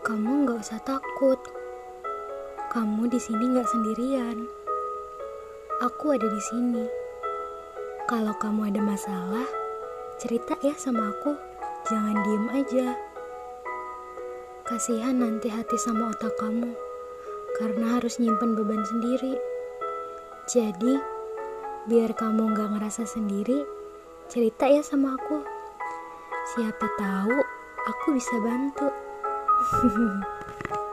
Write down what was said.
Kamu nggak usah takut. Kamu di sini nggak sendirian. Aku ada di sini. Kalau kamu ada masalah, cerita ya sama aku. Jangan diem aja. Kasihan nanti hati sama otak kamu, karena harus nyimpen beban sendiri. Jadi, biar kamu nggak ngerasa sendiri, cerita ya sama aku. Siapa tahu aku bisa bantu. 哼 哼